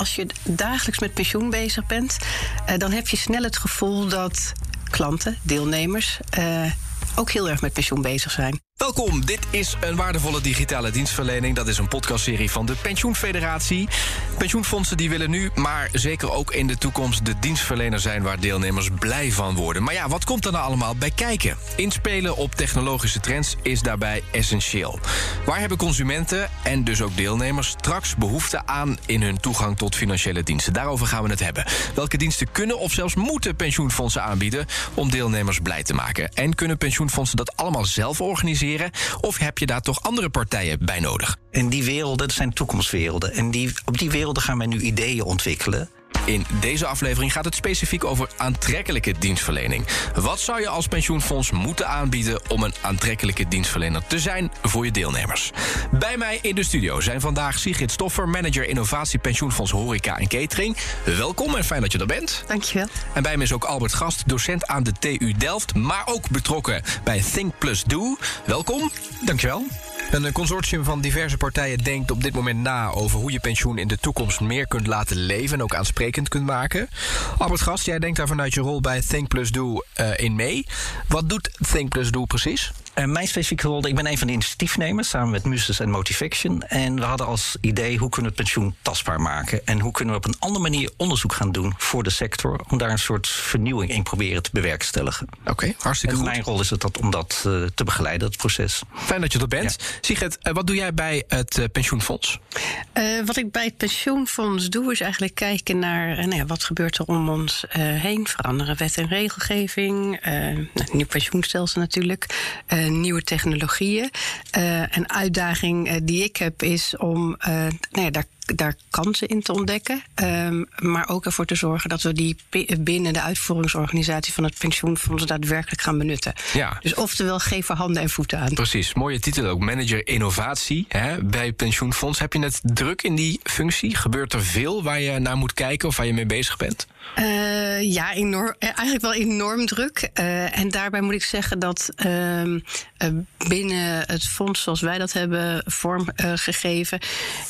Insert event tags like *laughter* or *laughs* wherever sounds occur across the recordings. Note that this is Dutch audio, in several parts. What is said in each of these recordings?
als je dagelijks met pensioen bezig bent, uh, dan heb je snel het gevoel dat klanten, deelnemers, uh, ook heel erg met pensioen bezig zijn. Welkom, dit is een waardevolle digitale dienstverlening. Dat is een podcastserie van de Pensioenfederatie. Pensioenfondsen die willen nu, maar zeker ook in de toekomst... de dienstverlener zijn waar deelnemers blij van worden. Maar ja, wat komt er nou allemaal bij kijken? Inspelen op technologische trends is daarbij essentieel. Waar hebben consumenten en dus ook deelnemers... straks behoefte aan in hun toegang tot financiële diensten? Daarover gaan we het hebben. Welke diensten kunnen of zelfs moeten pensioenfondsen aanbieden... om deelnemers blij te maken? En kunnen pensioenfondsen dat allemaal zelf organiseren? Of heb je daar toch andere partijen bij nodig? En die werelden, zijn toekomstwerelden. En die, op die werelden gaan wij nu ideeën ontwikkelen. In deze aflevering gaat het specifiek over aantrekkelijke dienstverlening. Wat zou je als pensioenfonds moeten aanbieden om een aantrekkelijke dienstverlener te zijn voor je deelnemers? Bij mij in de studio zijn vandaag Sigrid Stoffer, manager innovatie pensioenfonds Horeca en Catering. Welkom en fijn dat je er bent. Dankjewel. En bij me is ook Albert Gast, docent aan de TU Delft, maar ook betrokken bij Think Plus Do. Welkom. Dankjewel. Een consortium van diverse partijen denkt op dit moment na over hoe je pensioen in de toekomst meer kunt laten leven en ook aansprekend kunt maken. Albert Gast, jij denkt daar vanuit je rol bij Think Plus Do uh, in mee. Wat doet Think Plus Do precies? Uh, mijn specifieke rol, ik ben een van de initiatiefnemers samen met Muses en Motivation. En we hadden als idee hoe kunnen we het pensioen tastbaar maken. En hoe kunnen we op een andere manier onderzoek gaan doen voor de sector. Om daar een soort vernieuwing in proberen te bewerkstelligen. Oké, okay, hartstikke en goed. mijn rol is het dat, om dat uh, te begeleiden, het proces. Fijn dat je er bent. Ja. Sigrid, uh, wat doe jij bij het uh, pensioenfonds? wat ik bij het pensioenfonds doe, is eigenlijk kijken naar nou ja, wat gebeurt er om ons heen. Veranderen wet en regelgeving. Nou, nieuw pensioenstelsel natuurlijk nieuwe technologieën. Uh, een uitdaging uh, die ik heb is om nou ja, daar, daar kansen in te ontdekken. Um, maar ook ervoor te zorgen dat we die binnen de uitvoeringsorganisatie van het pensioenfonds daadwerkelijk gaan benutten. Ja. Dus oftewel geven handen en voeten aan. Precies, mooie titel ook. Manager innovatie hè, bij pensioenfonds. Heb je het druk in die functie? Gebeurt er veel waar je naar moet kijken of waar je mee bezig bent? Uh, ja, enorm, eigenlijk wel enorm druk. Uh, en daarbij moet ik zeggen dat uh, binnen het fonds zoals wij dat hebben vormgegeven,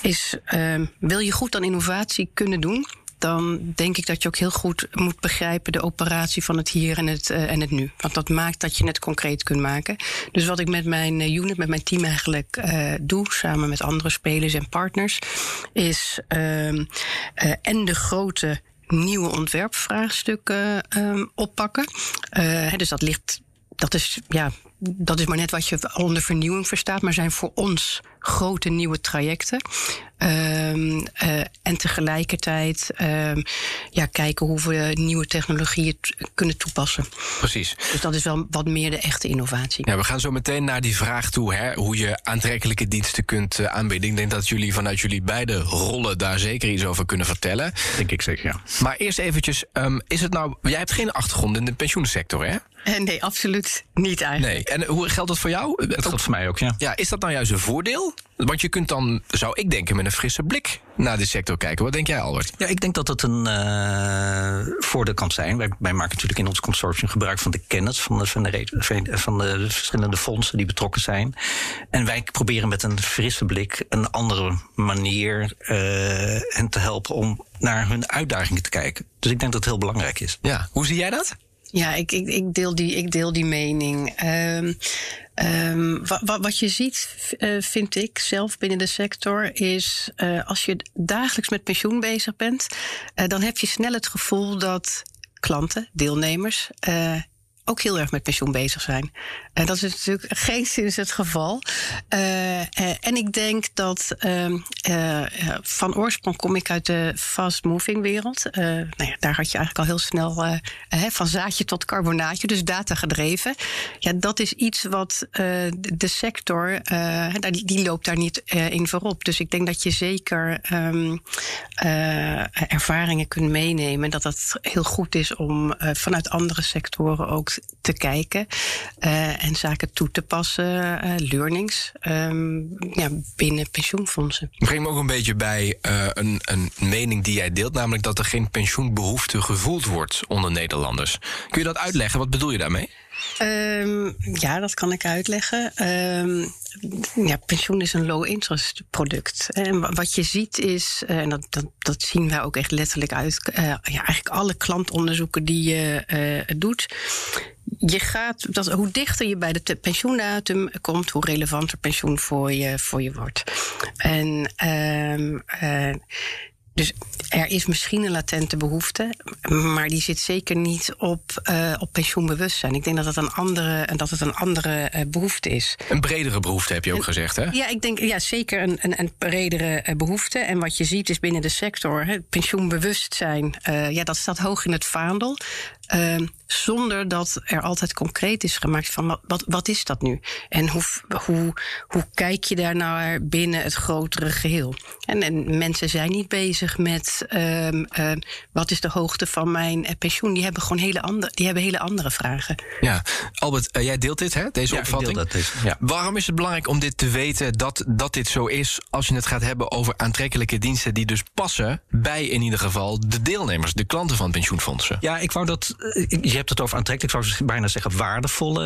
is wil je goed aan innovatie kunnen doen. Dan denk ik dat je ook heel goed moet begrijpen de operatie van het hier en het, en het nu. Want dat maakt dat je het concreet kunt maken. Dus wat ik met mijn unit, met mijn team eigenlijk doe, samen met andere spelers en partners, is en de grote nieuwe ontwerpvraagstukken um, oppakken. Uh, dus dat ligt. Dat is, ja, dat is maar net wat je onder vernieuwing verstaat, maar zijn voor ons grote nieuwe trajecten. Um, uh, en tegelijkertijd um, ja, kijken hoe we nieuwe technologieën kunnen toepassen. Precies. Dus dat is wel wat meer de echte innovatie. Ja, we gaan zo meteen naar die vraag toe, hè, hoe je aantrekkelijke diensten kunt uh, aanbieden. Ik denk dat jullie vanuit jullie beide rollen daar zeker iets over kunnen vertellen. Denk ik zeker, ja. Maar eerst eventjes, um, is het nou, jij hebt geen achtergrond in de pensioensector, hè? Uh, nee, absoluut niet eigenlijk. Nee. En hoe geldt dat voor jou? Dat geldt voor mij ook, ja. Ja, is dat nou juist een voordeel? Want je kunt dan, zou ik denken, met een frisse blik naar de sector kijken. Wat denk jij, Albert? Ja, ik denk dat het een uh, voordeel kan zijn. Wij, wij, maken natuurlijk in ons consortium gebruik van de kennis van de, van, de, van de verschillende fondsen die betrokken zijn. En wij proberen met een frisse blik een andere manier uh, hen te helpen om naar hun uitdagingen te kijken. Dus ik denk dat het heel belangrijk is. Ja, hoe zie jij dat? Ja, ik, ik, ik, deel, die, ik deel die mening. Um, um, wat, wat je ziet, uh, vind ik zelf binnen de sector, is uh, als je dagelijks met pensioen bezig bent, uh, dan heb je snel het gevoel dat klanten, deelnemers, ook heel erg met pensioen bezig zijn. En dat is natuurlijk geen sinds het geval. Uh, uh, en ik denk dat uh, van oorsprong kom ik uit de fast-moving wereld. nou ja, daar had je eigenlijk al heel snel van zaadje tot carbonaatje, dus data gedreven. Ja, dat is iets wat de sector, die, die, loopt daar niet in voorop. Dus ik denk dat je zeker um, ervaringen kunt meenemen. Dat dat heel goed is om vanuit andere sectoren ook te kijken uh, en zaken toe te passen, uh, learnings, um, ja, binnen pensioenfondsen. Breng me ook een beetje bij uh, een, een mening die jij deelt, namelijk dat er geen pensioenbehoefte gevoeld wordt onder Nederlanders. Kun je dat uitleggen? Wat bedoel je daarmee? Um, ja, dat kan ik uitleggen. Um, ja, pensioen is een low-interest product. En wat je ziet is, en dat, dat, dat zien wij ook echt letterlijk uit, uh, ja, eigenlijk alle klantonderzoeken die je uh, doet. Je gaat, dat, hoe dichter je bij de pensioendatum komt, hoe relevanter pensioen voor je, voor je wordt. En um, dus er is misschien een latente behoefte, maar die zit zeker niet op, uh, op pensioenbewustzijn. Ik denk dat het een andere, dat het een andere uh, behoefte is. Een bredere behoefte heb je ook en, gezegd, hè? Ja, ik denk ja, zeker een, een, een bredere uh, behoefte. En wat je ziet is binnen de sector, hè, pensioenbewustzijn, ja, dat staat hoog in het vaandel. Ehm, zonder dat er altijd concreet is gemaakt van wat, wat is dat nu? En hoe, hoe, hoe kijk je daar naar binnen het grotere geheel? En, en mensen zijn niet bezig met um, uh, wat is de hoogte van mijn eh, pensioen. Die hebben gewoon hele andere, die hebben hele andere vragen. Ja, Albert, uh, jij deelt dit, hè, deze ja, opvatting. Dat, deze, ja. Waarom is het belangrijk om dit te weten dat, dat dit zo is als je het gaat hebben over aantrekkelijke diensten die dus passen bij in ieder geval de deelnemers, de klanten van pensioenfondsen? Ja, ik wou dat je hebt het over aantrekkelijk, ik zou bijna zeggen waardevolle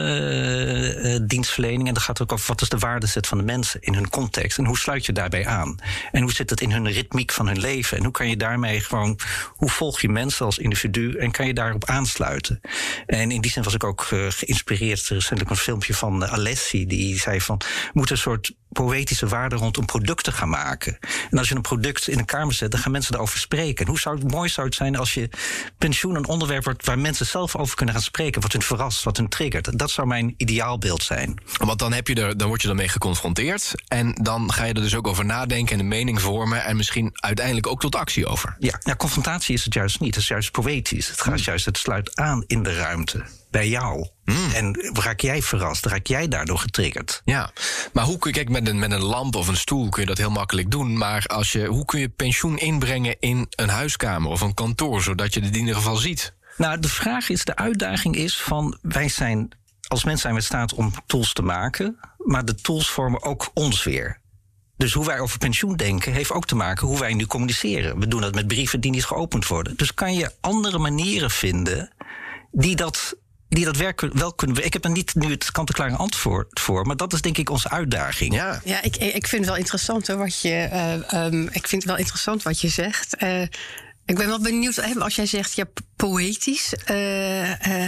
uh, dienstverlening. En dat gaat ook over wat is de waardezet van de mensen in hun context. En hoe sluit je daarbij aan? En hoe zit het in hun ritmiek van hun leven? En hoe kan je daarmee gewoon, hoe volg je mensen als individu en kan je daarop aansluiten? En in die zin was ik ook uh, geïnspireerd recentelijk een filmpje van Alessi, die zei van, moet een soort poëtische waarde rondom producten gaan maken. En als je een product in een kamer zet, dan gaan mensen erover spreken. En hoe zou het mooi zou het zijn als je pensioen een onderwerp wordt waar mensen zelf over kunnen gaan spreken, wat hun verrast, wat hun triggert. Dat zou mijn ideaalbeeld zijn. Want dan, heb je er, dan word je ermee geconfronteerd. En dan ga je er dus ook over nadenken en een mening vormen. En misschien uiteindelijk ook tot actie over. Ja, ja confrontatie is het juist niet. Het is juist poëtisch. Het gaat juist, het sluit aan in de ruimte bij jou. Mm. En raak jij verrast, raak jij daardoor getriggerd. Ja, maar hoe kun je, kijk, met een, met een lamp of een stoel kun je dat heel makkelijk doen. Maar als je, hoe kun je pensioen inbrengen in een huiskamer of een kantoor, zodat je het in ieder geval ziet? Nou, de vraag is, de uitdaging is van wij zijn, als mensen zijn we in staat om tools te maken, maar de tools vormen ook ons weer. Dus hoe wij over pensioen denken, heeft ook te maken hoe wij nu communiceren. We doen dat met brieven die niet geopend worden. Dus kan je andere manieren vinden die dat die dat werk wel kunnen. Ik heb er niet nu het kant-en-klare antwoord voor, maar dat is denk ik onze uitdaging. Ja, ja ik, ik vind het wel interessant hoor, wat je. Uh, um, ik vind het wel interessant wat je zegt. Uh, ik ben wel benieuwd, als jij zegt, ja, poëtisch. Uh, uh,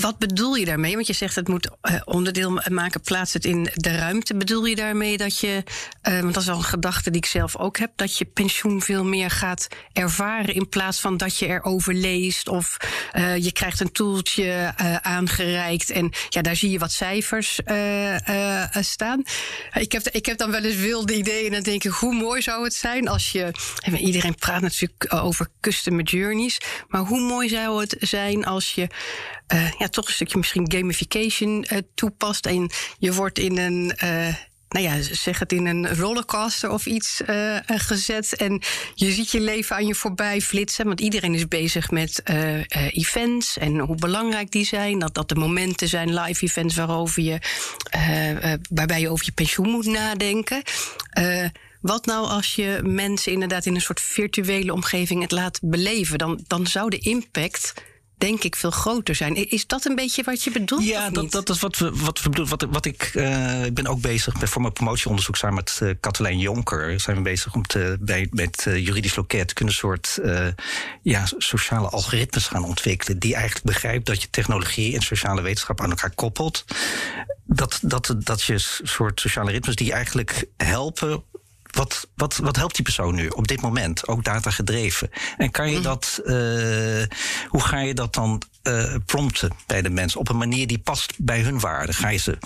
wat bedoel je daarmee? Want je zegt het moet uh, onderdeel maken, plaats het in de ruimte. Bedoel je daarmee dat je, want dat is al een gedachte die ik zelf ook heb, dat je pensioen veel meer gaat ervaren in plaats van dat je erover leest of je krijgt een toeltje aangereikt en ja, daar zie je wat cijfers staan. Ik heb, ik heb dan wel eens wilde ideeën en dan denk ik, hoe mooi zou het zijn als je, iedereen praat natuurlijk over customer journeys, maar hoe mooi zou het zijn als je uh, ja, toch een stukje misschien gamification uh, toepast en je wordt in een. Uh, nou ja, zeg het in een rollercoaster of iets gezet. En je ziet je leven aan je voorbij flitsen. Want iedereen is bezig met events en hoe belangrijk die zijn. Dat dat de momenten zijn, live events, waarover je, waarbij je over je pensioen moet nadenken. Wat nou als je mensen inderdaad in een soort virtuele omgeving het laat beleven? Dan, dan zou de impact denk ik veel groter zijn. Is dat een beetje wat je bedoelt? Ja, dat, dat is wat we, wat we bedoelen. Wat, wat ik, uh, ik ben ook bezig met, voor mijn promotieonderzoek samen met uh, Katelijn Jonker. Zijn we bezig om te, bij, met uh, juridisch loket kunnen soort ja, sociale algoritmes gaan ontwikkelen. Die eigenlijk begrijpt dat je technologie en sociale wetenschap aan elkaar koppelt. Dat, dat, dat je soort sociale ritmes die eigenlijk helpen wat, wat, wat helpt die persoon nu op dit moment? Ook data gedreven. En kan je mhm. dat, uh, hoe ga je dat dan uh, prompten bij de mensen op een manier die past bij hun waarden? Ga je ze,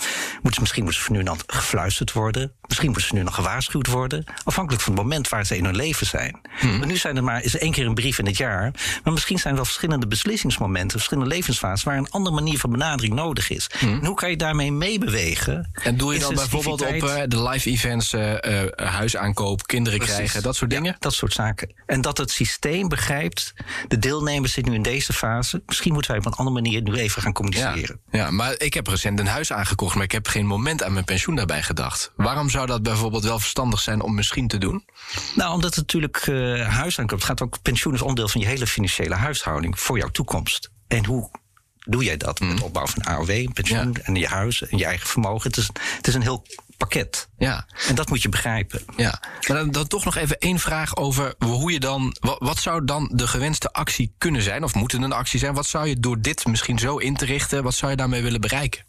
misschien moeten ze nu dan gefluisterd worden. Misschien moeten ze nu nog gewaarschuwd worden. Afhankelijk van het moment waar ze in hun leven zijn. Hmm. Maar nu zijn er maar is één keer een brief in het jaar. Maar misschien zijn er wel verschillende beslissingsmomenten, verschillende levensfases waar een andere manier van benadering nodig is. Hmm. En hoe kan je daarmee meebewegen? En doe je dan bijvoorbeeld op uh, de live events, uh, huisaankoop, kinderen krijgen, dat soort dingen? Ja, dat soort zaken. En dat het systeem begrijpt, de deelnemers zitten nu in deze fase. Misschien moeten wij op een andere manier nu even gaan communiceren. Ja, ja maar ik heb recent een huis aangekocht, maar ik heb geen moment aan mijn pensioen daarbij gedacht. Waarom zou dat bijvoorbeeld wel verstandig zijn om misschien te doen? Nou, omdat het natuurlijk uh, huis aankomt. Het gaat ook pensioen is onderdeel van je hele financiële huishouding voor jouw toekomst. En hoe doe jij dat? Met opbouw van AOW, pensioen Ja. en je huis en je eigen vermogen. Het is, het is een heel pakket. Ja. En dat moet je begrijpen. Ja, maar dan, dan toch nog even één vraag over hoe je dan. Wat, wat zou dan de gewenste actie kunnen zijn? Of moet het een actie zijn? Wat zou je door dit misschien zo in te richten, wat zou je daarmee willen bereiken?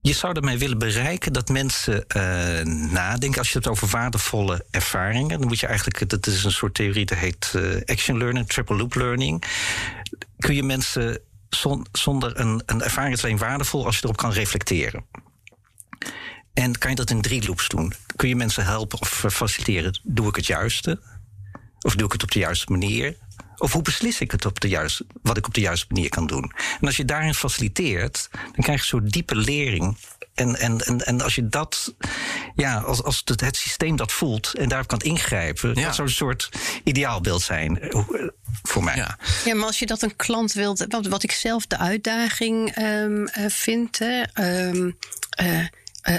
Je zou ermee willen bereiken dat mensen eh, nadenken. Als je het over waardevolle ervaringen, dan moet je eigenlijk. Dat is een soort theorie, dat heet eh, action learning, triple loop learning. Kun je mensen zon- zonder een, een ervaring is alleen waardevol als je erop kan reflecteren. En kan je dat in drie loops doen? Kun je mensen helpen of faciliteren? Doe ik het juiste? Of doe ik het op de juiste manier? Of hoe beslis ik het op de juiste, wat ik op de juiste manier kan doen? En als je daarin faciliteert, dan krijg je zo'n diepe lering. En, en, en, en als je dat, ja, als, als het, het systeem dat voelt en daarop kan ingrijpen, Ja. dat zou een soort ideaalbeeld zijn eh, voor mij. Ja. Ja, maar als je dat een klant wilt, wat, wat ik zelf de uitdaging ehm, eh, vind. Hè, ehm, eh, eh,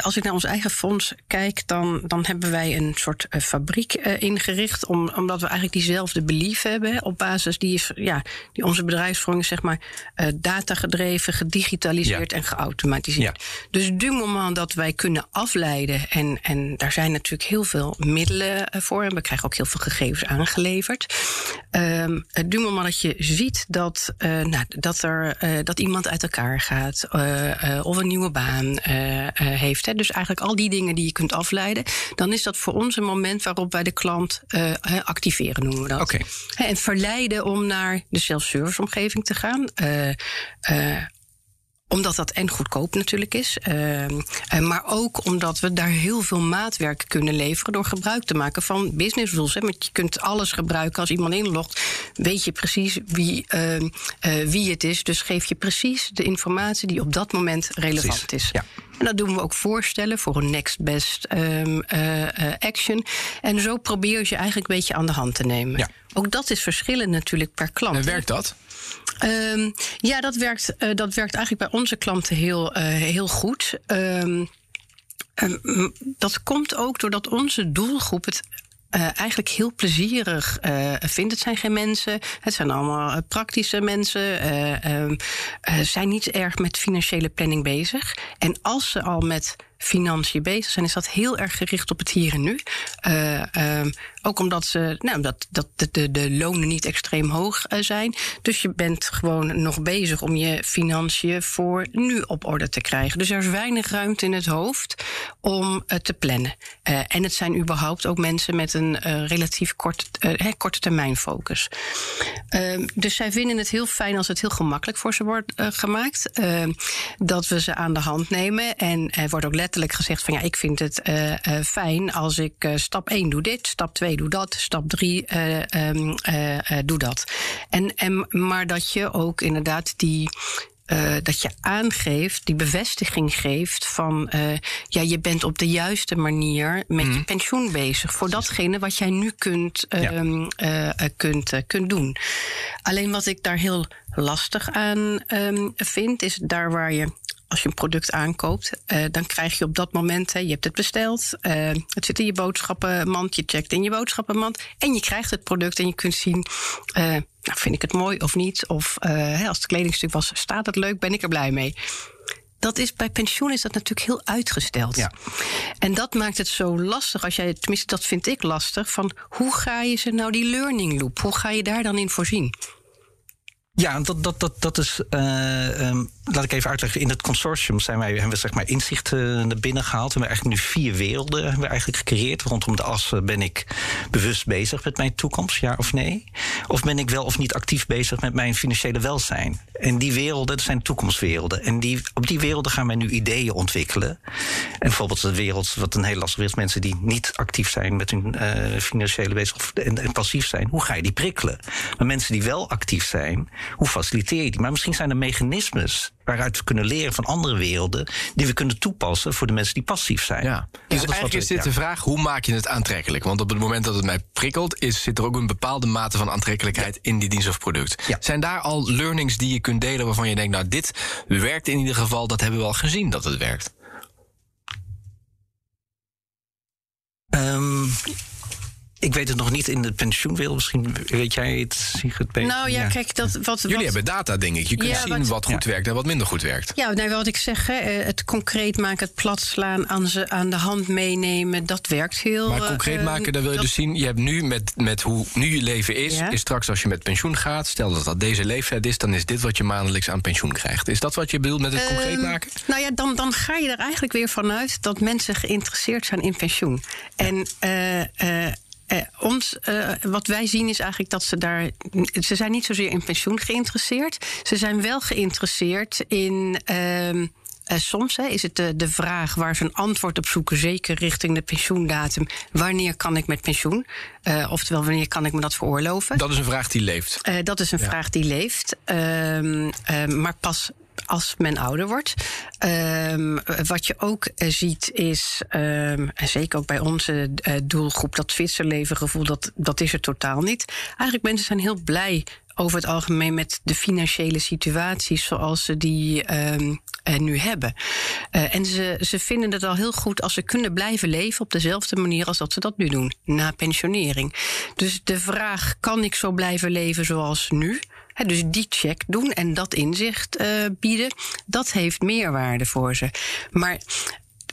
als ik naar ons eigen fonds kijk, dan, dan hebben wij een soort eh, fabriek eh, ingericht. Om, omdat we eigenlijk diezelfde belief hebben. hè, Op basis die is, ja, die onze bedrijfsvoering is zeg maar eh, datagedreven, gedigitaliseerd Ja. en geautomatiseerd. Dus du moment dat wij kunnen afleiden, en, en daar zijn natuurlijk heel veel middelen eh, voor, en we krijgen ook heel veel gegevens aangeleverd. Ehm het du moment dat je ziet dat, eh, nou, dat, er, eh, dat iemand uit elkaar gaat, eh, eh, of een nieuwe baan eh, eh, heeft, hè, dus eigenlijk al die dingen die je kunt afleiden, dan is dat voor ons een moment waarop wij de klant eh, activeren, noemen we dat. Oké. En verleiden om naar de self-service omgeving te gaan. Eh, eh, omdat dat en goedkoop natuurlijk is. eh, eh, maar ook omdat we daar heel veel maatwerk kunnen leveren. door gebruik te maken van business rules. Hè. Want je kunt alles gebruiken als iemand inlogt. Weet je precies wie, eh, eh, wie het is. Dus geef je precies de informatie die op dat moment relevant Precies, is. ja. En dat doen we ook voorstellen voor een next best ehm, eh, action. En zo probeer je eigenlijk een beetje aan de hand te nemen. Ja. Ook dat is verschillend natuurlijk per klant. En werkt dat? Ehm, ja, dat werkt, eh, dat werkt eigenlijk bij onze klanten heel, eh, heel goed. Ehm, ehm, dat komt ook doordat onze doelgroep het. eh, eigenlijk heel plezierig vindt. Het zijn geen mensen, het zijn allemaal praktische mensen. eh, zijn niet erg met financiële planning bezig. En als ze al met financiën bezig zijn, is dat heel erg gericht op het hier en nu. Eh, ehm, ook omdat, ze, nou, dat, dat de, de, de lonen niet extreem hoog eh, zijn. Dus je bent gewoon nog bezig om je financiën voor nu op orde te krijgen. Dus er is weinig ruimte in het hoofd om eh, te plannen. En het zijn überhaupt ook mensen met een relatief hè, korte termijn focus. Ehm, dus zij vinden het heel fijn als het heel gemakkelijk voor ze wordt gemaakt. Ehm, dat we ze aan de hand nemen. En er wordt ook letterlijk gezegd van ja, ik vind het eh, eh, fijn als ik eh, stap 1 doe dit, stap 2 doe dat, stap 3 doe dat. En, en, maar dat je ook inderdaad die. dat je aangeeft, die bevestiging geeft van ja, je bent op de juiste manier met je pensioen bezig voor datgene wat jij nu kunt, ehm, eh, eh, kunt, kunt doen. Alleen wat ik daar heel lastig aan ehm, vind, is daar waar je als je een product aankoopt, eh, dan krijg je op dat moment, hè, je hebt het besteld, eh, het zit in je boodschappenmand, je checkt in je boodschappenmand en je krijgt het product en je kunt zien, eh, nou, vind ik het mooi of niet? Of hè, als het kledingstuk was, staat het leuk, ben ik er blij mee? Dat is, bij pensioen is dat natuurlijk heel uitgesteld. Ja. En dat maakt het zo lastig, als jij, tenminste dat vind ik lastig, van hoe ga je ze nou die learning loop, hoe ga je daar dan in voorzien? Ja, dat, dat, dat, dat is. eh, ehm, laat ik even uitleggen. In het consortium zijn wij, hebben we zeg maar inzicht eh, naar binnen gehaald. We hebben eigenlijk nu vier werelden hebben eigenlijk gecreëerd. Rondom de as eh, ben ik bewust bezig met mijn toekomst, ja of nee? Of ben ik wel of niet actief bezig met mijn financiële welzijn? En die werelden, dat zijn toekomstwerelden. En die, op die werelden gaan wij nu ideeën ontwikkelen. En bijvoorbeeld de wereld, wat een heel lastig is, mensen die niet actief zijn met hun financiële bezig en, en passief zijn. Hoe ga je die prikkelen? Maar mensen die wel actief zijn, hoe faciliteer je die? Maar misschien zijn er mechanismes waaruit we kunnen leren van andere werelden, die we kunnen toepassen voor de mensen die passief zijn. Ja. Dus dat is wat eigenlijk we- is dit ja. de vraag, hoe maak je het aantrekkelijk? Want op het moment dat het mij prikkelt, is, zit er ook een bepaalde mate van aantrekkelijkheid in die dienst of product. Ja. Zijn daar al learnings die je kunt delen waarvan je denkt, nou dit werkt in ieder geval, dat hebben we al gezien dat het werkt? Ehm, ik weet het nog niet in de pensioenwereld. Misschien weet jij het, Sigrid beter. Nou ja, kijk, dat, wat, Jullie wat, hebben data, denk ik. Je kunt Ja, zien wat- wat, goed werkt en wat minder goed werkt. Ja, nou, wat ik zeg, hè, eh, het concreet maken, het platslaan, aan, ze, aan de hand meenemen, dat werkt heel. Maar concreet eh, maken, dan wil je dat- dus zien... je hebt nu met, met hoe nu je leven is... Ja. is straks als je met pensioen gaat... stel dat dat deze leeftijd is... dan is dit wat je maandelijks aan pensioen krijgt. Is dat wat je bedoelt met het concreet Ehm, maken? Nou ja, dan, dan ga je er eigenlijk weer vanuit dat mensen geïnteresseerd zijn in pensioen. En eh, eh, eh, ons, eh, wat wij zien is eigenlijk dat ze daar. Ze zijn niet zozeer in pensioen geïnteresseerd. Ze zijn wel geïnteresseerd in. ehm, eh, soms hè, is het de, de vraag waar ze een antwoord op zoeken, zeker richting de pensioendatum. Wanneer kan ik met pensioen? Eh, oftewel, wanneer kan ik me dat veroorloven? Dat is een vraag die leeft. Eh, dat is een vraag die leeft. Ehm, ehm, maar pas als men ouder wordt. Ehm, wat je ook eh, ziet is, ehm, en zeker ook bij onze eh, doelgroep, dat Zwitserlevengevoel, dat, dat is er totaal niet. Eigenlijk mensen zijn heel blij over het algemeen met de financiële situaties zoals ze die ehm, eh, nu hebben. Eh, en ze, ze vinden het al heel goed als ze kunnen blijven leven op dezelfde manier als dat ze dat nu doen, na pensionering. Dus de vraag: kan ik zo blijven leven zoals nu? Dus die check doen en dat inzicht eh, bieden, dat heeft meerwaarde voor ze. Maar.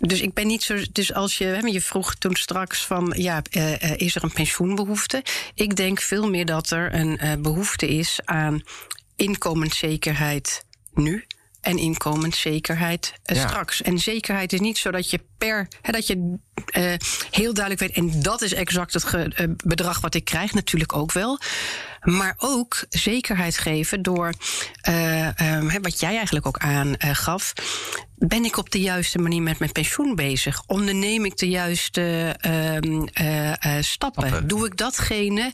Dus ik ben niet zo. Dus als je. Je vroeg toen straks van. Ja, eh, eh, is er een pensioenbehoefte? Ik denk veel meer dat er een eh, behoefte is aan inkomenszekerheid nu. En inkomenszekerheid Ja. straks. En zekerheid is niet zo dat je per. Hè, dat je heel duidelijk weet. En dat is exact het ge- bedrag wat ik krijg. Natuurlijk ook wel. Maar ook zekerheid geven door. eh, ehm, hè, wat jij eigenlijk ook aangaf. Ben ik op de juiste manier met mijn pensioen bezig? Onderneem ik de juiste ehm, eh, eh, stappen? Stappen. Doe ik datgene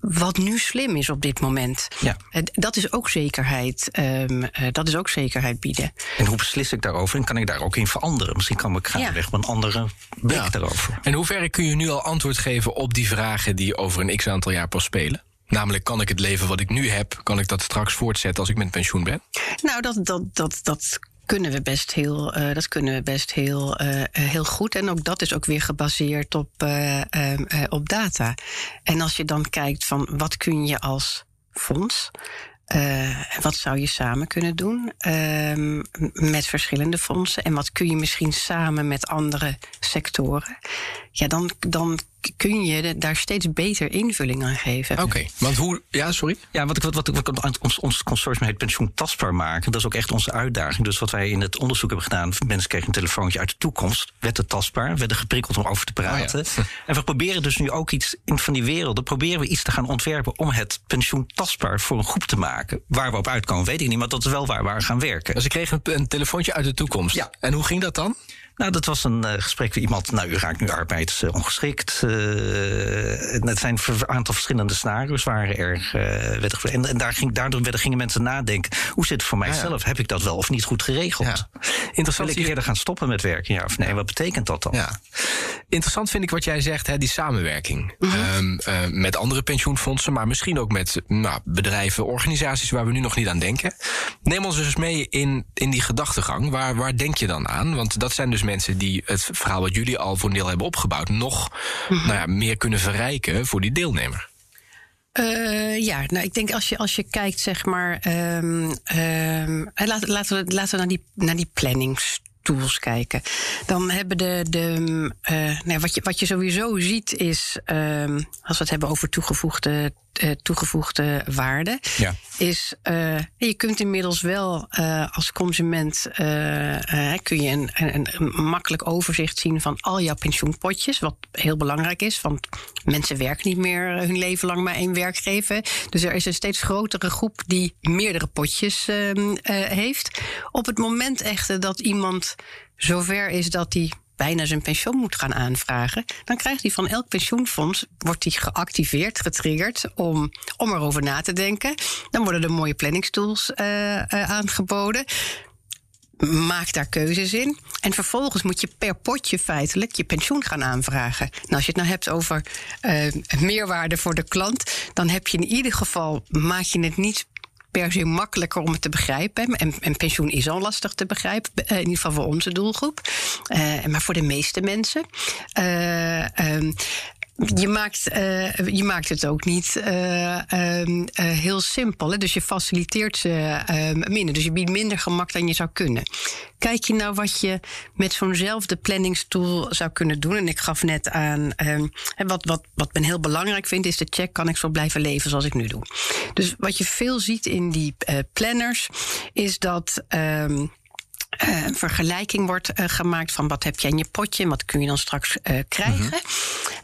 wat nu slim is op dit moment? Ja. Eh, dat is ook zekerheid. ehm, eh, dat is ook zekerheid bieden. En hoe beslis ik daarover? En kan ik daar ook in veranderen? Misschien kan ik gaandeweg op een andere blik Ja. daarover. En hoe ver kun je nu al antwoord geven op die vragen die over een x aantal jaar pas spelen? Namelijk, kan ik het leven wat ik nu heb, kan ik dat straks voortzetten als ik met pensioen ben? Nou, dat, dat, dat, dat kunnen we best heel, eh, dat kunnen we best heel, eh, eh, heel goed. En ook dat is ook weer gebaseerd op, eh, eh, eh, op data. En als je dan kijkt van wat kun je als fonds. wat zou je samen kunnen doen ehm, met verschillende fondsen? En wat kun je misschien samen met andere sectoren? Ja, dan, dan kun je de- daar steeds beter invulling aan geven. Oké, want hoe... Ja, sorry? Ja, wat, ik- wat, wat, wat, wat ons, ons consortium heet pensioen tastbaar maken. Dat is ook echt onze uitdaging. Dus wat wij in het onderzoek hebben gedaan... mensen kregen een telefoontje uit de toekomst. Werd het tastbaar, werden geprikkeld om over te praten. Oh ja. *laughs* En we proberen dus nu ook iets in van die werelden... proberen we iets te gaan ontwerpen om het pensioen tastbaar voor een groep te maken. Waar we op uitkomen, weet ik niet. Maar dat is wel waar we aan gaan werken. Dus ik kreeg een, een telefoontje uit de toekomst. Ja. En hoe ging dat dan? Nou, dat was een eh, gesprek met iemand. Nou, u raakt nu arbeidsongeschikt. Eh het zijn een aantal verschillende scenario's waren er. eh, ge- en, en daar ging, daardoor werden, gingen mensen nadenken. Hoe zit het voor mijzelf? Heb ik dat wel of niet goed geregeld? Ja. Wil Interessant. ik eerder gaan stoppen met werken? Ja of nee? Wat betekent dat dan? Ja. Interessant vind ik wat jij zegt, hè, die samenwerking. Ehm, eh, met andere pensioenfondsen, maar misschien ook met nou, bedrijven, organisaties waar we nu nog niet aan denken. Neem ons dus mee in, in die gedachtegang. Waar, waar denk je dan aan? Want dat zijn dus mensen die het verhaal wat jullie al voor een deel hebben opgebouwd, nog nou ja, meer kunnen verrijken voor die deelnemer. Eh, ja, nou, ik denk als je, als je kijkt, zeg maar. eh, laten, laten, we, laten we naar die, naar die planningstools kijken. Dan hebben de. de mm, eh, wat, je, wat je sowieso ziet is. ehm, als we het hebben over toegevoegde, toegevoegde waarde. Ja. Is. eh, je kunt inmiddels wel eh, als consument. eh, eh, kun je een, een, een makkelijk overzicht zien van al jouw pensioenpotjes. Wat heel belangrijk is, want mensen werken niet meer hun leven lang bij één werkgever. Dus er is een steeds grotere groep die meerdere potjes ehm, eh, heeft. Op het moment echter dat iemand zover is dat hij bijna zijn pensioen moet gaan aanvragen, dan krijgt hij van elk pensioenfonds wordt hij geactiveerd, getriggerd om, om erover na te denken. Dan worden er mooie planningstools eh, eh, aangeboden. Maak daar keuzes in. En vervolgens moet je per potje feitelijk je pensioen gaan aanvragen. Nou, als je het nou hebt over eh, meerwaarde voor de klant, dan heb je in ieder geval, maak je het niet per se makkelijker om het te begrijpen. En, en pensioen is al lastig te begrijpen, eh, in ieder geval voor onze doelgroep. Eh, maar voor de meeste mensen. Eh, ehm, *laughs* je maakt, uh, je maakt het ook niet uh, uh, heel simpel. Hè? Dus je faciliteert ze ehm, minder. Dus je biedt minder gemak dan je zou kunnen. Kijk je nou wat je met zo'nzelfde planningstool zou kunnen doen? En ik gaf net aan, ehm, wat, wat, wat men heel belangrijk vindt, is de check: kan ik zo blijven leven zoals ik nu doe? Dus wat je veel ziet in die eh, planners, is dat. Uh, een vergelijking wordt uh, gemaakt van wat heb je in je potje en wat kun je dan straks uh, krijgen. Mm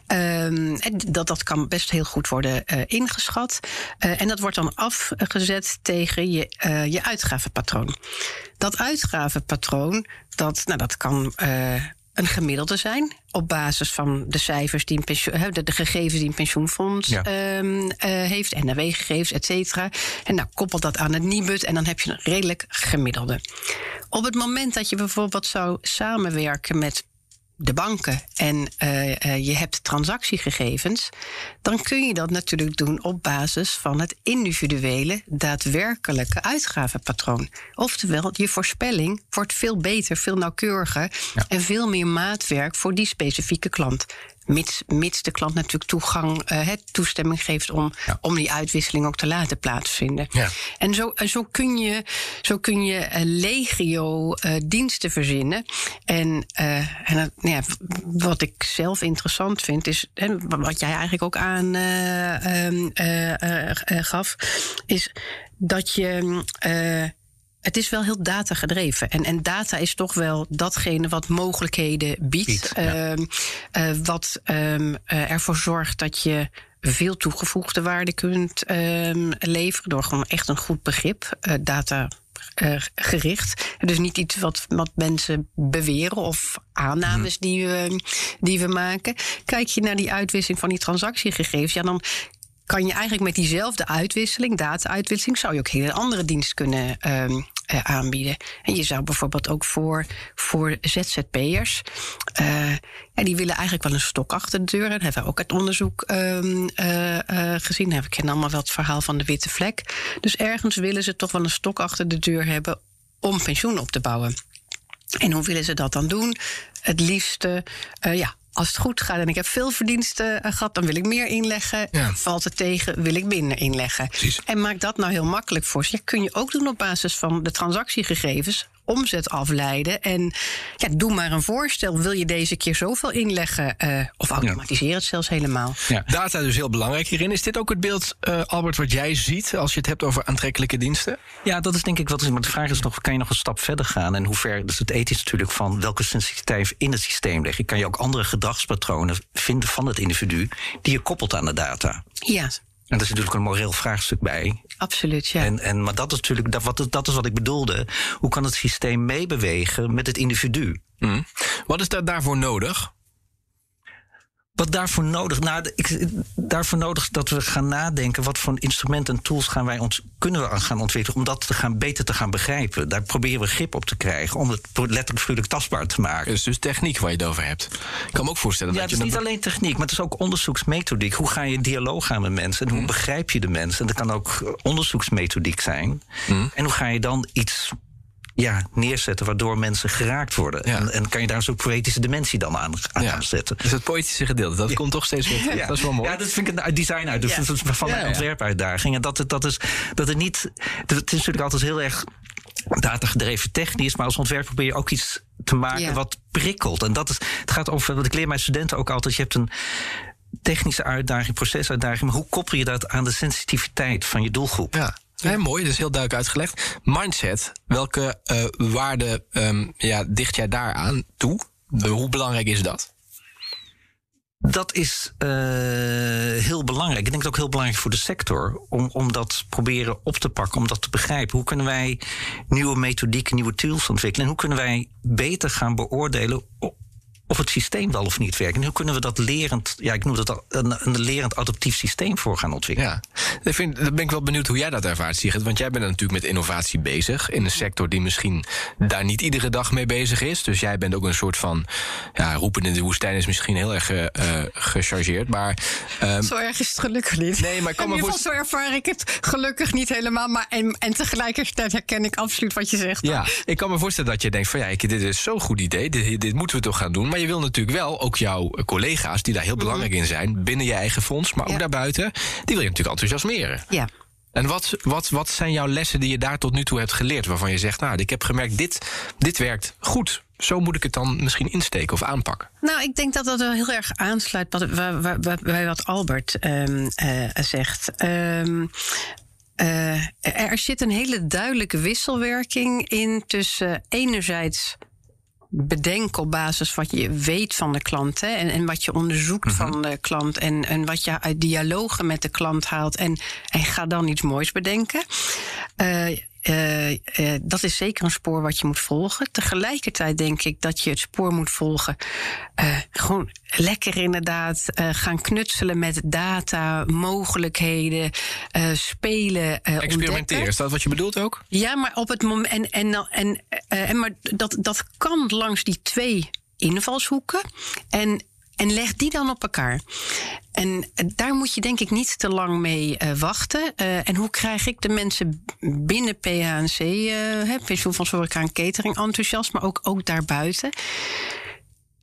-hmm. dat, dat kan best heel goed worden ingeschat. en dat wordt dan afgezet tegen je, je uitgavenpatroon. Dat uitgavenpatroon, dat, nou, dat kan een gemiddelde zijn. Op basis van de cijfers die een pensioen, de, de gegevens die een pensioenfonds ja. um, uh, heeft, NRW-gegevens, et cetera. En dan koppelt dat aan het NIBUD en dan heb je een redelijk gemiddelde. Op het moment dat je bijvoorbeeld zou samenwerken met de banken en uh, uh, je hebt transactiegegevens, dan kun je dat natuurlijk doen op basis van het individuele, daadwerkelijke uitgavenpatroon. Oftewel, je voorspelling wordt veel beter, veel nauwkeuriger ja. en veel meer maatwerk voor die specifieke klant. Mits, mits de klant natuurlijk toegang, uh, toestemming geeft om, ja. om die uitwisseling ook te laten plaatsvinden. Ja. En zo, zo kun je, zo kun je uh, legio uh, diensten verzinnen. En, en ja, wat ik zelf interessant vind, is wat jij eigenlijk ook aan gaf, is dat je het is wel heel data gedreven. En, en data is toch wel datgene wat mogelijkheden biedt. Ja. uh, uh, wat um, uh, ervoor zorgt dat je veel toegevoegde waarde kunt um, leveren. Door gewoon echt een goed begrip. Uh, data gericht. Dus niet iets wat, wat mensen beweren of aannames hmm. die, we, die we maken. Kijk je naar die uitwisseling van die transactiegegevens, ja, dan kan je eigenlijk met diezelfde uitwisseling, data-uitwisseling, zou je ook hele andere diensten kunnen um, uh, aanbieden. En je zou bijvoorbeeld ook voor, voor ZZP'ers, uh, en die willen eigenlijk wel een stok achter de deur. Dat hebben we ook uit onderzoek um, uh, gezien. We kennen allemaal wel het verhaal van de witte vlek. Dus ergens willen ze toch wel een stok achter de deur hebben om pensioen op te bouwen. En hoe willen ze dat dan doen? Het liefste, ja, als het goed gaat en ik heb veel verdiensten uh, gehad, dan wil ik meer inleggen. Ja. Valt het tegen, wil ik minder inleggen. Precies. En maak dat nou heel makkelijk voor ze. Ja, kun je ook doen op basis van de transactiegegevens omzet afleiden. En ja, doe maar een voorstel. Wil je deze keer zoveel inleggen? Uh, of automatiseren ja. het zelfs helemaal. Ja. Data dus heel belangrijk hierin. Is dit ook het beeld, uh, Albert, wat jij ziet als je het hebt over aantrekkelijke diensten? Ja, dat is denk ik wat is. Maar de vraag is nog, kan je nog een stap verder gaan? En hoe ver, dus het ethisch natuurlijk van welke sensitiviteit in het systeem leg je. Kan je ook andere gedragspatronen vinden van het individu die je koppelt aan de data? Ja. En er is natuurlijk een moreel vraagstuk bij. Absoluut, ja. En, en, maar dat is natuurlijk dat, wat, dat is wat ik bedoelde. Hoe kan het systeem meebewegen met het individu? Mm. Wat is daar daarvoor nodig? Wat daarvoor nodig? Nou, ik, daarvoor nodig dat we gaan nadenken. wat voor instrumenten en tools gaan wij ons, kunnen we gaan ontwikkelen. om dat te gaan, beter te gaan begrijpen. Daar proberen we grip op te krijgen. om het letterlijk vrolijk tastbaar te maken. Dus, dus techniek waar je het over hebt. Ik kan me ook voorstellen ja, dat je. Ja, het is niet alleen techniek, maar het is ook onderzoeksmethodiek. Hoe ga je dialoog aan met mensen? En hoe mm. begrijp je de mensen? En dat kan ook onderzoeksmethodiek zijn. Mm. En hoe ga je dan iets ja, neerzetten waardoor mensen geraakt worden. Ja. En, en, kan je daar een soort poëtische dimensie dan aan, aan ja. zetten. Dus het poëtische gedeelte, dat ja. komt toch steeds weer terug. Dat is wel mooi. Ja, dat vind ik een design uit. Dus dat is van mijn ontwerpuitdaging. En dat het, dat is, dat het niet... Het is natuurlijk altijd heel erg datagedreven technisch, maar als ontwerper probeer je ook iets te maken wat prikkelt. En dat is, het gaat over, wat ik leer mijn studenten ook altijd, je hebt een technische uitdaging, procesuitdaging, maar hoe koppel je dat aan de sensitiviteit van je doelgroep? Ja. Ja, mooi, dat is heel duidelijk uitgelegd. Mindset, welke uh, waarde um, ja, dicht jij daaraan toe? Hoe belangrijk is dat? Dat is uh, heel belangrijk. Ik denk dat het ook heel belangrijk voor de sector. Om, om dat proberen op te pakken, om dat te begrijpen. Hoe kunnen wij nieuwe methodieken, nieuwe tools ontwikkelen? En hoe kunnen wij beter gaan beoordelen of het systeem wel of niet werkt. En hoe kunnen we dat lerend, ja, ik noem dat een, een lerend adaptief systeem voor gaan ontwikkelen? Ja, ik vind, dan ben ik wel benieuwd hoe jij dat ervaart, Sigrid. Want jij bent natuurlijk met innovatie bezig in een sector die misschien daar niet iedere dag mee bezig is. Dus jij bent ook een soort van, ja, roepen in de woestijn is misschien heel erg uh, gechargeerd. Maar, um, zo erg is het gelukkig niet. Nee, maar ik kan me zo ervaar ik het gelukkig niet helemaal. Maar en, en tegelijkertijd herken ik absoluut wat je zegt. Ja, ik kan me voorstellen dat je denkt van ja, dit is zo'n goed idee. Dit, dit moeten we toch gaan doen. Maar je wil natuurlijk wel ook jouw collega's, die daar heel belangrijk in zijn, binnen je eigen fonds, maar ook daarbuiten, die wil je natuurlijk enthousiasmeren. Ja. En wat, wat, wat zijn jouw lessen die je daar tot nu toe hebt geleerd, waarvan je zegt, nou, ik heb gemerkt, dit, dit werkt goed. Zo moet ik het dan misschien insteken of aanpakken. Nou, ik denk dat dat wel heel erg aansluit bij wat Albert ehm, eh, zegt. Ehm, eh, er zit een hele duidelijke wisselwerking in tussen enerzijds bedenken op basis wat je weet van de klant hè, en, en wat je onderzoekt van de klant en, en wat je uit dialogen met de klant haalt en, en ga dan iets moois bedenken. Eh, eh, eh, dat is zeker een spoor wat je moet volgen. Tegelijkertijd denk ik dat je het spoor moet volgen. eh, gewoon lekker inderdaad eh, gaan knutselen met data, mogelijkheden, eh, spelen. Experimenteren, ontdekken. is dat wat je bedoelt ook? Ja, maar op het moment. En, en, en, en, maar dat, dat kan langs die twee invalshoeken. En, en leg die dan op elkaar. En eh, daar moet je denk ik niet te lang mee eh, wachten. Eh, en hoe krijg ik de mensen binnen PHNC, eh hè, Pensioenfonds Horeca en Catering, enthousiast, maar ook, ook daarbuiten?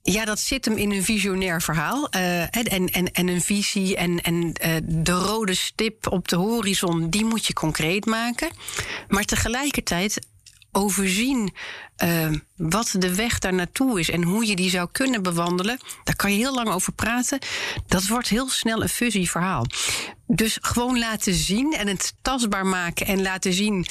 Ja, dat zit hem in een visionair verhaal. en, en, en, en een visie en, en de rode stip op de horizon, die moet je concreet maken. Maar tegelijkertijd overzien eh, wat de weg daar naartoe is en hoe je die zou kunnen bewandelen. Daar kan je heel lang over praten. Dat wordt heel snel een fusieverhaal. Dus gewoon laten zien en het tastbaar maken en laten zien.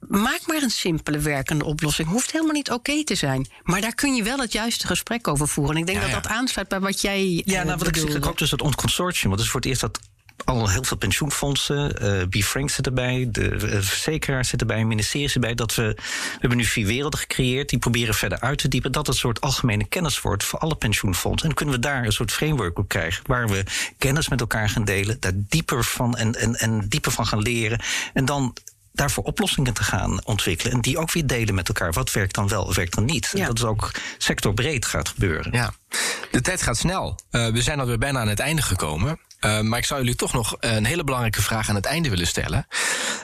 Maak maar een simpele werkende oplossing. Hoeft helemaal niet oké te zijn. Maar daar kun je wel het juiste gesprek over voeren. En ik denk Ja, dat ja. dat aansluit bij wat jij. Ja, eh, nou, wat ik zeg, hoop dus dat ons consortium, want het is voor het eerst dat al heel veel pensioenfondsen, eh B. Frank zit erbij, de eh, verzekeraar zit erbij, ministeries erbij, dat we, we hebben nu vier werelden gecreëerd, die proberen verder uit te diepen, dat het een soort algemene kennis wordt voor alle pensioenfondsen. En dan kunnen we daar een soort framework op krijgen, waar we kennis met elkaar gaan delen, daar dieper van en, en, en dieper van gaan leren. En dan daarvoor oplossingen te gaan ontwikkelen. En die ook weer delen met elkaar. Wat werkt dan wel, wat werkt dan niet? En dat is ook sectorbreed gaat gebeuren. Ja, de tijd gaat snel. Eh, we zijn alweer bijna aan het einde gekomen. Eh, maar ik zou jullie toch nog een hele belangrijke vraag aan het einde willen stellen.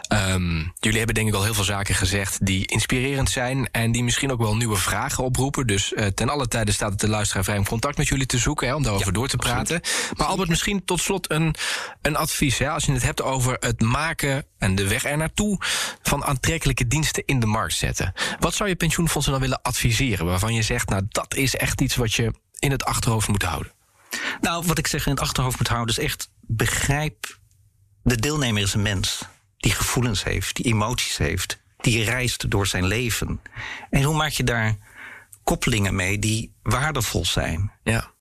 Ehm, jullie hebben denk ik al heel veel zaken gezegd die inspirerend zijn en die misschien ook wel nieuwe vragen oproepen. Dus eh, ten alle tijde staat het de luisteraar vrij om contact met jullie te zoeken, hè, om daarover door te praten. Maar Albert, misschien tot slot een, een advies. Hè, als je het hebt over het maken en de weg er naartoe van aantrekkelijke diensten in de markt zetten. Wat zou je pensioenfondsen dan willen adviseren waarvan je zegt, nou dat is echt iets wat je in het achterhoofd moet houden? Nou, wat ik zeg in het achterhoofd moet houden, is echt begrijp. De deelnemer is een mens die gevoelens heeft, die emoties heeft, die reist door zijn leven. En hoe maak je daar koppelingen mee die waardevol zijn? Ja.